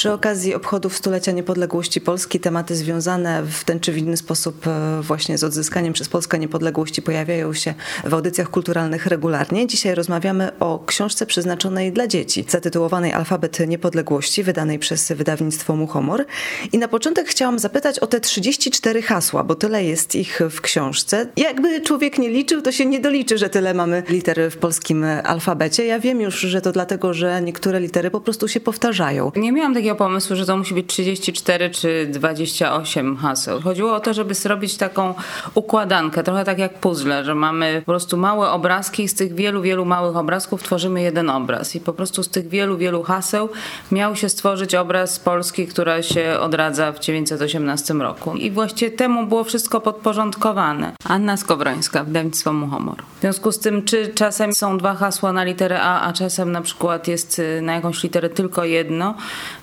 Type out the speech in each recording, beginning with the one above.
Przy okazji obchodów stulecia niepodległości Polski tematy związane w ten czy w inny sposób e, właśnie z odzyskaniem przez Polskę niepodległości pojawiają się w audycjach kulturalnych regularnie. Dzisiaj rozmawiamy o książce przeznaczonej dla dzieci, zatytułowanej Alfabet Niepodległości, wydanej przez wydawnictwo Muchomor. I na początek chciałam zapytać o te 34 hasła, bo tyle jest ich w książce. Jakby człowiek nie liczył, to się nie doliczy, że tyle mamy liter w polskim alfabecie. Ja wiem już, że to dlatego, że niektóre litery po prostu się powtarzają. Nie miałam takiego pomysłu, że to musi być 34 czy 28 haseł. Chodziło o to, żeby zrobić taką układankę, trochę tak jak puzzle, że mamy po prostu małe obrazki i z tych wielu, wielu małych obrazków tworzymy jeden obraz. I po prostu z tych wielu, wielu haseł miał się stworzyć obraz Polski, która się odradza w 1918 roku. I właściwie temu było wszystko podporządkowane. Anna Skowrońska, wydawnictwo Muchomor. W związku z tym, czy czasem są dwa hasła na literę A, a czasem na przykład jest y, na jakąś literę tylko jedno,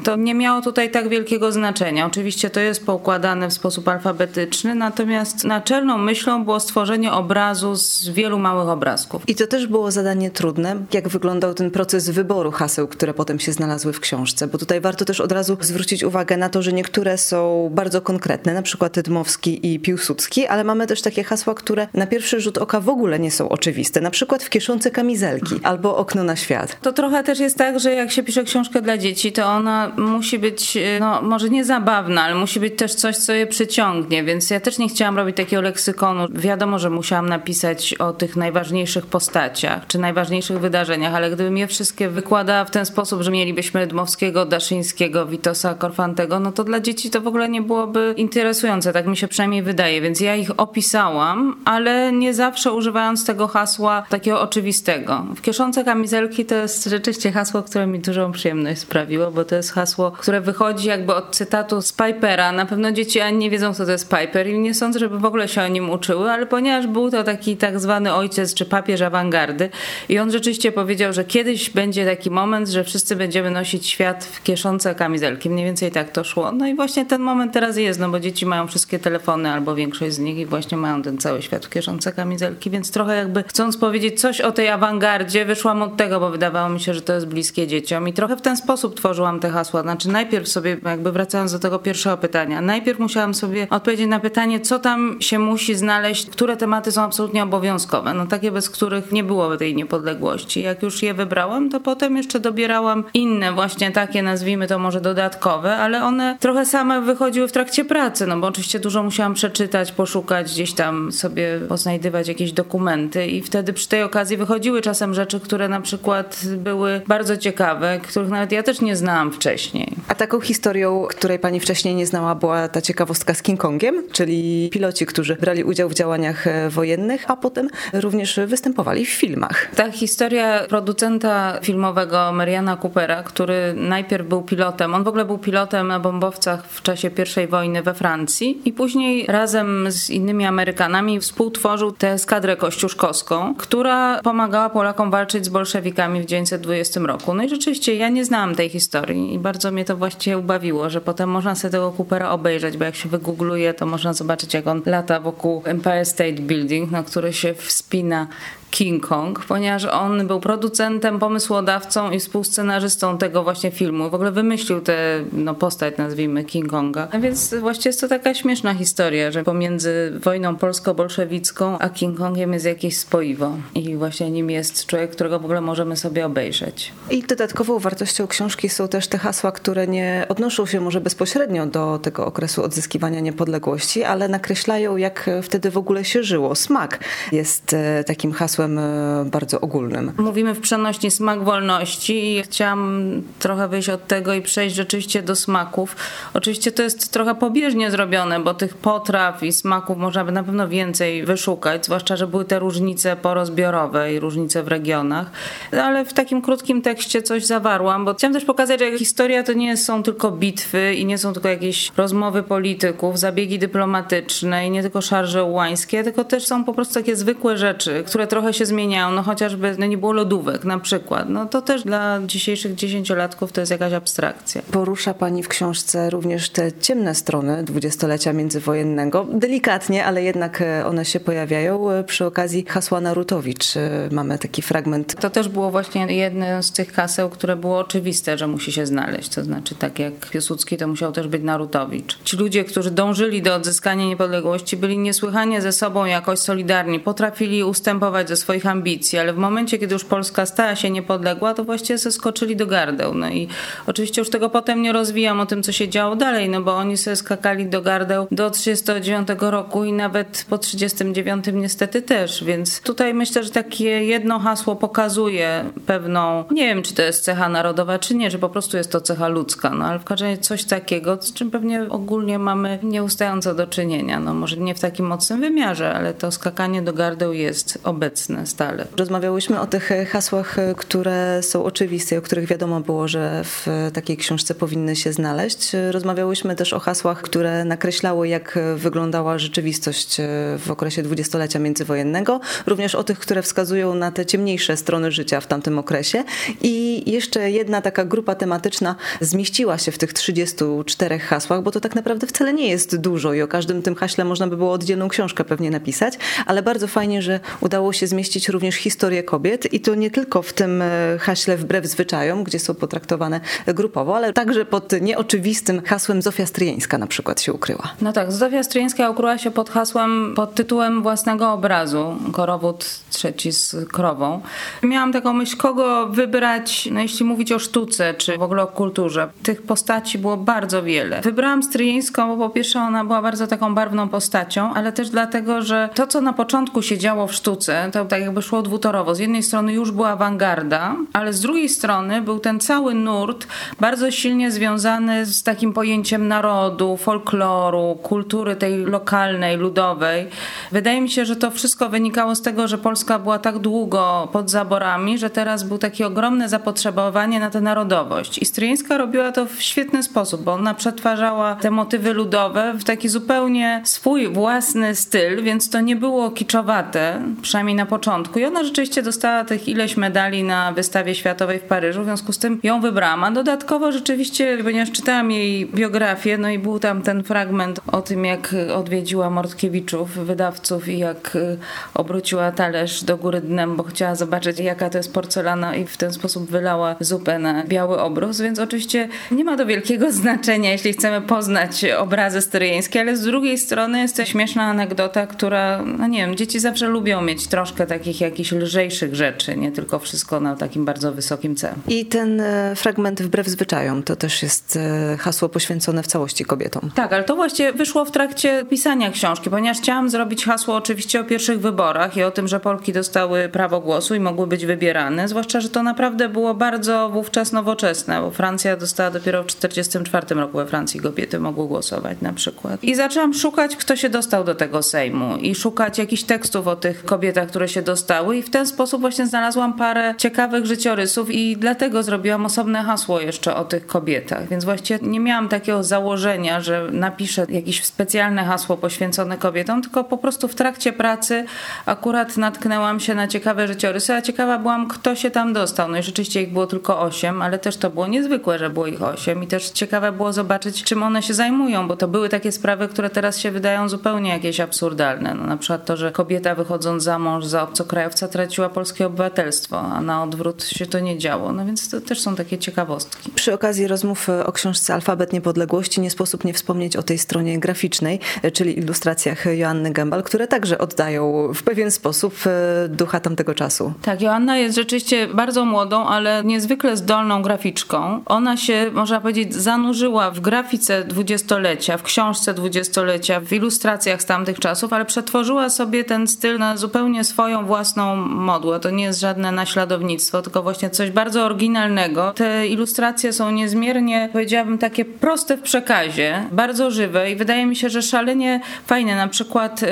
to nie miało tutaj tak wielkiego znaczenia. Oczywiście to jest poukładane w sposób alfabetyczny, natomiast naczelną myślą było stworzenie obrazu z wielu małych obrazków. I to też było zadanie trudne. Jak wyglądał ten proces wyboru haseł, które potem się znalazły w książce? Bo tutaj warto też od razu zwrócić uwagę na to, że niektóre są bardzo konkretne, na przykład Dmowski i Piłsudski, ale mamy też takie hasła, które na pierwszy rzut oka w ogóle nie są oczywiste. Na przykład w kieszonce kamizelki albo okno na świat. To trochę też jest tak, że jak się pisze książkę dla dzieci, to ona musi być, e, no może nie zabawna, ale musi być też coś, co je przyciągnie, więc ja też nie chciałam robić takiego leksykonu. Wiadomo, że musiałam napisać o tych najważniejszych postaciach, czy najważniejszych wydarzeniach, ale gdybym je wszystkie wykładała w ten sposób, że mielibyśmy Dmowskiego, Daszyńskiego, Witosa, Korfantego, no to dla dzieci to w ogóle nie byłoby interesujące, tak mi się przynajmniej wydaje, więc ja ich opisałam, ale nie zawsze używając tego hasła takiego oczywistego. W kieszonce kamizelki to jest rzeczywiście hasło, które mi dużą przyjemność sprawiło, bo to jest hasło hasło, które wychodzi jakby od cytatu z Pipera. Na pewno dzieci ani nie wiedzą, co to jest Piper i nie sądzę, żeby w ogóle się o nim uczyły, ale ponieważ był to taki tak zwany ojciec czy papież awangardy i on rzeczywiście powiedział, że kiedyś będzie taki moment, że wszyscy będziemy nosić świat w kieszonce kamizelki. Mniej więcej tak to szło. No i właśnie ten moment teraz jest, no bo dzieci mają wszystkie telefony albo większość z nich i właśnie mają ten cały świat w kieszonce kamizelki, więc trochę jakby chcąc powiedzieć coś o tej awangardzie, wyszłam od tego, bo wydawało mi się, że to jest bliskie dzieciom i trochę w ten sposób tworzyłam te hasła znaczy najpierw sobie, jakby wracając do tego pierwszego pytania, najpierw musiałam sobie odpowiedzieć na pytanie, co tam się musi znaleźć, które tematy są absolutnie obowiązkowe, no takie, bez których nie byłoby tej niepodległości. Jak już je wybrałam, to potem jeszcze dobierałam inne, właśnie takie, nazwijmy to może dodatkowe, ale one trochę same wychodziły w trakcie pracy, no bo oczywiście dużo musiałam przeczytać, poszukać, gdzieś tam sobie poznajdywać jakieś dokumenty i wtedy przy tej okazji wychodziły czasem rzeczy, które na przykład były bardzo ciekawe, których nawet ja też nie znałam wcześniej wcześniej. A taką historią, której pani wcześniej nie znała, była ta ciekawostka z King Kongiem, czyli piloci, którzy brali udział w działaniach e, wojennych, a potem również występowali w filmach. Ta historia producenta filmowego Mariana Coopera, który najpierw był pilotem, on w ogóle był pilotem na bombowcach w czasie I wojny we Francji i później razem z innymi Amerykanami współtworzył tę eskadrę kościuszkowską, która pomagała Polakom walczyć z bolszewikami w 1920 roku. No i rzeczywiście ja nie znałam tej historii i bardzo bardzo mnie to właściwie ubawiło, że potem można sobie tego Coopera obejrzeć, bo jak się wygoogluje, to można zobaczyć, jak on lata wokół Empire State Building, na który się wspina King Kong, ponieważ on był producentem, pomysłodawcą i współscenarzystą tego właśnie filmu. W ogóle wymyślił tę no, postać, nazwijmy King Konga. A więc właściwie jest to taka śmieszna historia, że pomiędzy wojną polsko-bolszewicką a King Kongiem jest jakieś spoiwo. I właśnie nim jest człowiek, którego w ogóle możemy sobie obejrzeć. I dodatkową wartością książki są też te hasła, które nie odnoszą się może bezpośrednio do tego okresu odzyskiwania niepodległości, ale nakreślają, jak wtedy w ogóle się żyło. Smak jest e, takim hasłem e, bardzo ogólnym. Mówimy w przenośni smak wolności i chciałam trochę wyjść od tego i przejść rzeczywiście do smaków. Oczywiście to jest trochę pobieżnie zrobione, bo tych potraw i smaków można by na pewno więcej wyszukać, zwłaszcza, że były te różnice porozbiorowe i różnice w regionach, ale w takim krótkim tekście coś zawarłam, bo chciałam też pokazać, że historia to nie są tylko bitwy i nie są tylko jakieś rozmowy polityków, zabiegi dyplomatyczne i nie tylko szarże ułańskie, tylko też są po prostu takie zwykłe rzeczy, które trochę trochę się zmieniają, no chociażby no nie było lodówek na przykład, no to też dla dzisiejszych dziesięciolatków to jest jakaś abstrakcja. Porusza Pani w książce również te ciemne strony dwudziestolecia międzywojennego. Delikatnie, ale jednak e, one się pojawiają. E, przy okazji hasła Narutowicz e, mamy taki fragment. To też było właśnie jedno z tych haseł, które było oczywiste, że musi się znaleźć. To znaczy tak jak Piłsudski, to musiał też być Narutowicz. Ci ludzie, którzy dążyli do odzyskania niepodległości, byli niesłychanie ze sobą jakoś solidarni, potrafili ustępować ze swoich ambicji, ale w momencie, kiedy już Polska stała się niepodległa, to właściwie zeskoczyli do gardeł. No i oczywiście już tego potem nie rozwijam o tym, co się działo dalej, no bo oni sobie skakali do gardeł do 39 roku i nawet po 39 niestety też, więc tutaj myślę, że takie jedno hasło pokazuje pewną, nie wiem, czy to jest cecha narodowa, czy nie, że po prostu jest to cecha ludzka, no ale w każdym razie coś takiego, z czym pewnie ogólnie mamy nieustająco do czynienia, no może nie w takim mocnym wymiarze, ale to skakanie do gardeł jest obecne stale. Rozmawiałyśmy o tych hasłach, które są oczywiste o których wiadomo było, że w takiej książce powinny się znaleźć. Rozmawiałyśmy też o hasłach, które nakreślały, jak wyglądała rzeczywistość w okresie dwudziestolecia międzywojennego, również o tych, które wskazują na te ciemniejsze strony życia w tamtym okresie. I jeszcze jedna taka grupa tematyczna zmieściła się w tych 34 hasłach, bo to tak naprawdę wcale nie jest dużo i o każdym tym haśle można by było oddzielną książkę pewnie napisać, ale bardzo fajnie, że udało się zmieścić również historię kobiet i to nie tylko w tym e, haśle wbrew zwyczajom, gdzie są potraktowane grupowo, ale także pod nieoczywistym hasłem Zofia Stryjeńska na przykład się ukryła. No tak, Zofia Stryjeńska ukryła się pod hasłem, pod tytułem własnego obrazu, Korowód trzeci z krową. Miałam taką myśl, kogo wybrać, no jeśli mówić o sztuce, czy w ogóle o kulturze. Tych postaci było bardzo wiele. Wybrałam Stryjeńską, bo po pierwsze ona była bardzo taką barwną postacią, ale też dlatego, że to, co na początku się działo w sztuce, to tak jakby szło dwutorowo. Z jednej strony już była awangarda, ale z drugiej strony był ten cały nurt bardzo silnie związany z takim pojęciem narodu, folkloru, kultury tej lokalnej, ludowej. Wydaje mi się, że to wszystko wynikało z tego, że Polska była tak długo pod zaborami, że teraz był takie ogromne zapotrzebowanie na tę narodowość. I Stryjeńska robiła to w świetny sposób, bo ona przetwarzała te motywy ludowe w taki zupełnie swój własny styl, więc to nie było kiczowate, przynajmniej na początku. I ona rzeczywiście dostała tych ileś medali na wystawie światowej w Paryżu, w związku z tym ją wybrałam. A dodatkowo rzeczywiście, ponieważ czytałam jej biografię, no i był tam ten fragment o tym, jak odwiedziła Mortkiewiczów, wydawców i jak y, obróciła talerz do góry dnem, bo chciała zobaczyć, jaka to jest porcelana i w ten sposób wylała zupę na biały obrus, więc oczywiście nie ma to wielkiego znaczenia, jeśli chcemy poznać obrazy stryjeńskie, ale z drugiej strony jest to śmieszna anegdota, która, no nie wiem, dzieci zawsze lubią mieć troszkę takich jakichś lżejszych rzeczy, nie tylko wszystko na takim bardzo wysokim C. I ten e, fragment wbrew zwyczajom to też jest e, hasło poświęcone w całości kobietom. Tak, ale to właśnie wyszło w trakcie pisania książki, ponieważ chciałam zrobić hasło oczywiście o pierwszych wyborach i o tym, że Polki dostały prawo głosu i mogły być wybierane, zwłaszcza, że to naprawdę było bardzo wówczas nowoczesne, bo Francja dostała dopiero w 1944 roku we Francji kobiety mogły głosować na przykład. I zaczęłam szukać, kto się dostał do tego Sejmu i szukać jakichś tekstów o tych kobietach, które się dostały i w ten sposób właśnie znalazłam parę ciekawych życiorysów i dlatego zrobiłam osobne hasło jeszcze o tych kobietach, więc właściwie nie miałam takiego założenia, że napiszę jakieś specjalne hasło poświęcone kobietom, tylko po prostu w trakcie pracy akurat natknęłam się na ciekawe życiorysy, a ciekawa byłam, kto się tam dostał. No i rzeczywiście ich było tylko osiem, ale też to było niezwykłe, że było ich osiem i też ciekawe było zobaczyć, czym one się zajmują, bo to były takie sprawy, które teraz się wydają zupełnie jakieś absurdalne. No, na przykład to, że kobieta wychodząc za mąż za obcokrajowca traciła polskie obywatelstwo, a na odwrót się to nie działo. No więc to też są takie ciekawostki. Przy okazji rozmów o książce Alfabet Niepodległości nie sposób nie wspomnieć o tej stronie graficznej, czyli ilustracjach Joanny Gembal, które także oddają w pewien sposób e, ducha tamtego czasu. Tak, Joanna jest rzeczywiście bardzo młodą, ale niezwykle zdolną graficzką. Ona się, można powiedzieć, zanurzyła w grafice dwudziestolecia, w książce dwudziestolecia, w ilustracjach z tamtych czasów, ale przetworzyła sobie ten styl na zupełnie swoją własną modłę. To nie jest żadne naśladownictwo, tylko właśnie coś bardzo oryginalnego. Te ilustracje są niezmiernie, powiedziałabym, takie proste w przekazie, bardzo żywe i wydaje mi się, że szalenie fajne. Na przykład, y,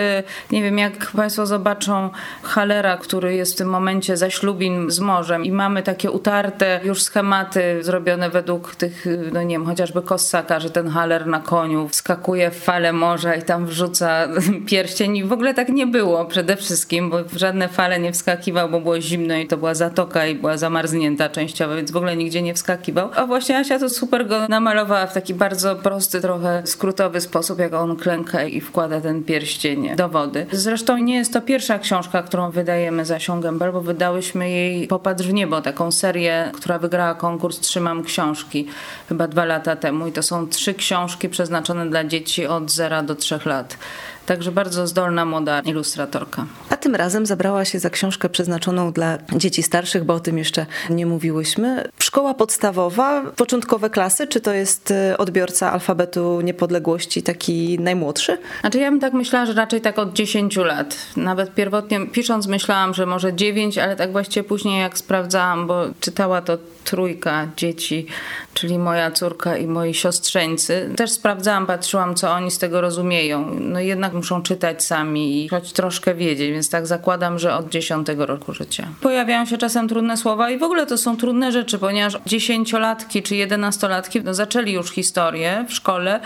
nie wiem, jak Państwo zobaczą Halera, który jest w tym momencie zaślubin z morzem i mamy takie utarte już schematy zrobione według tych, y, no nie wiem, chociażby Kossaka, że ten Haler na koniu wskakuje w falę morza i tam wrzuca pierścień i w ogóle tak nie było przede wszystkim, bo w żadne fale nie wskakiwał, bo było zimno i to była zatoka i była zamarznięta częściowo, więc w ogóle nigdzie nie wskakiwał. A właśnie Asia to super go namalowała w taki bardzo prosty, trochę skrótowy sposób, jak on klęka i wkłada ten pierścień do wody. Zresztą nie jest to pierwsza książka, którą wydajemy za Asią Gębel, bo wydałyśmy jej Popatrz w niebo, taką serię, która wygrała konkurs Trzymam książki chyba dwa lata temu i to są trzy książki przeznaczone dla dzieci od 0 do 3 lat. Także bardzo zdolna młoda ilustratorka. A tym razem zabrała się za książkę przeznaczoną dla dzieci starszych, bo o tym jeszcze nie mówiłyśmy. Szkoła podstawowa, początkowe klasy, czy to jest y, odbiorca alfabetu niepodległości taki najmłodszy? Znaczy ja bym tak myślała, że raczej tak od 10 lat. Nawet pierwotnie pisząc myślałam, że może 9, ale tak właściwie później jak sprawdzałam, bo czytała to trójka dzieci, czyli moja córka i moi siostrzeńcy. Też sprawdzałam, patrzyłam, co oni z tego rozumieją. No jednak muszą czytać sami i choć troszkę wiedzieć, więc tak zakładam, że od dziesiątego roku życia. Pojawiają się czasem trudne słowa i w ogóle to są trudne rzeczy, ponieważ dziesięciolatki czy jedenastolatki no, zaczęli już historię w szkole,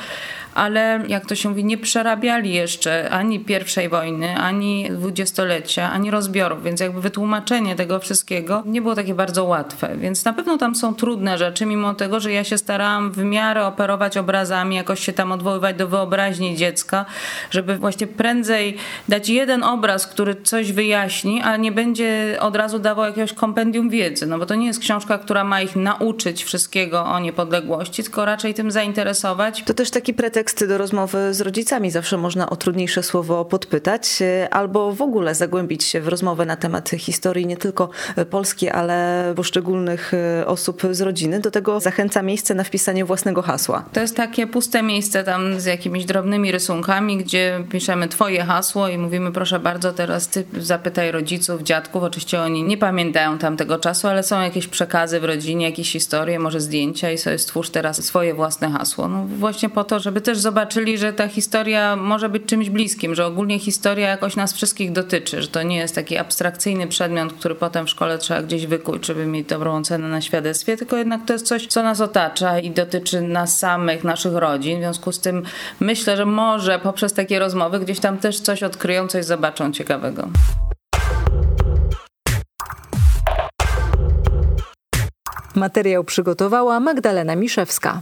ale jak to się mówi, nie przerabiali jeszcze ani pierwszej wojny, ani dwudziestolecia, ani rozbiorów, więc jakby wytłumaczenie tego wszystkiego nie było takie bardzo łatwe. Więc na pewno tam są trudne rzeczy, mimo tego, że ja się starałam w miarę operować obrazami, jakoś się tam odwoływać do wyobraźni dziecka, żeby właśnie prędzej dać jeden obraz, który coś wyjaśni, a nie będzie od razu dawał jakiegoś kompendium wiedzy, no bo to nie jest książka, która ma ich nauczyć wszystkiego o niepodległości, tylko raczej tym zainteresować. To też taki pretekst teksty do rozmowy z rodzicami. Zawsze można o trudniejsze słowo podpytać e, albo w ogóle zagłębić się w rozmowę na temat historii nie tylko Polski, ale poszczególnych e, osób z rodziny. Do tego zachęca miejsce na wpisanie własnego hasła. To jest takie puste miejsce tam z jakimiś drobnymi rysunkami, gdzie piszemy twoje hasło i mówimy proszę bardzo teraz ty zapytaj rodziców, dziadków. Oczywiście oni nie pamiętają tamtego czasu, ale są jakieś przekazy w rodzinie, jakieś historie, może zdjęcia i sobie stwórz teraz swoje własne hasło. No właśnie po to, żeby też zobaczyli, że ta historia może być czymś bliskim, że ogólnie historia jakoś nas wszystkich dotyczy, że to nie jest taki abstrakcyjny przedmiot, który potem w szkole trzeba gdzieś wykuć, żeby mieć dobrą ocenę na świadectwie, tylko jednak to jest coś, co nas otacza i dotyczy nas samych, naszych rodzin. W związku z tym myślę, że może poprzez takie rozmowy gdzieś tam też coś odkryją, coś zobaczą ciekawego. Materiał przygotowała Magdalena Miszewska.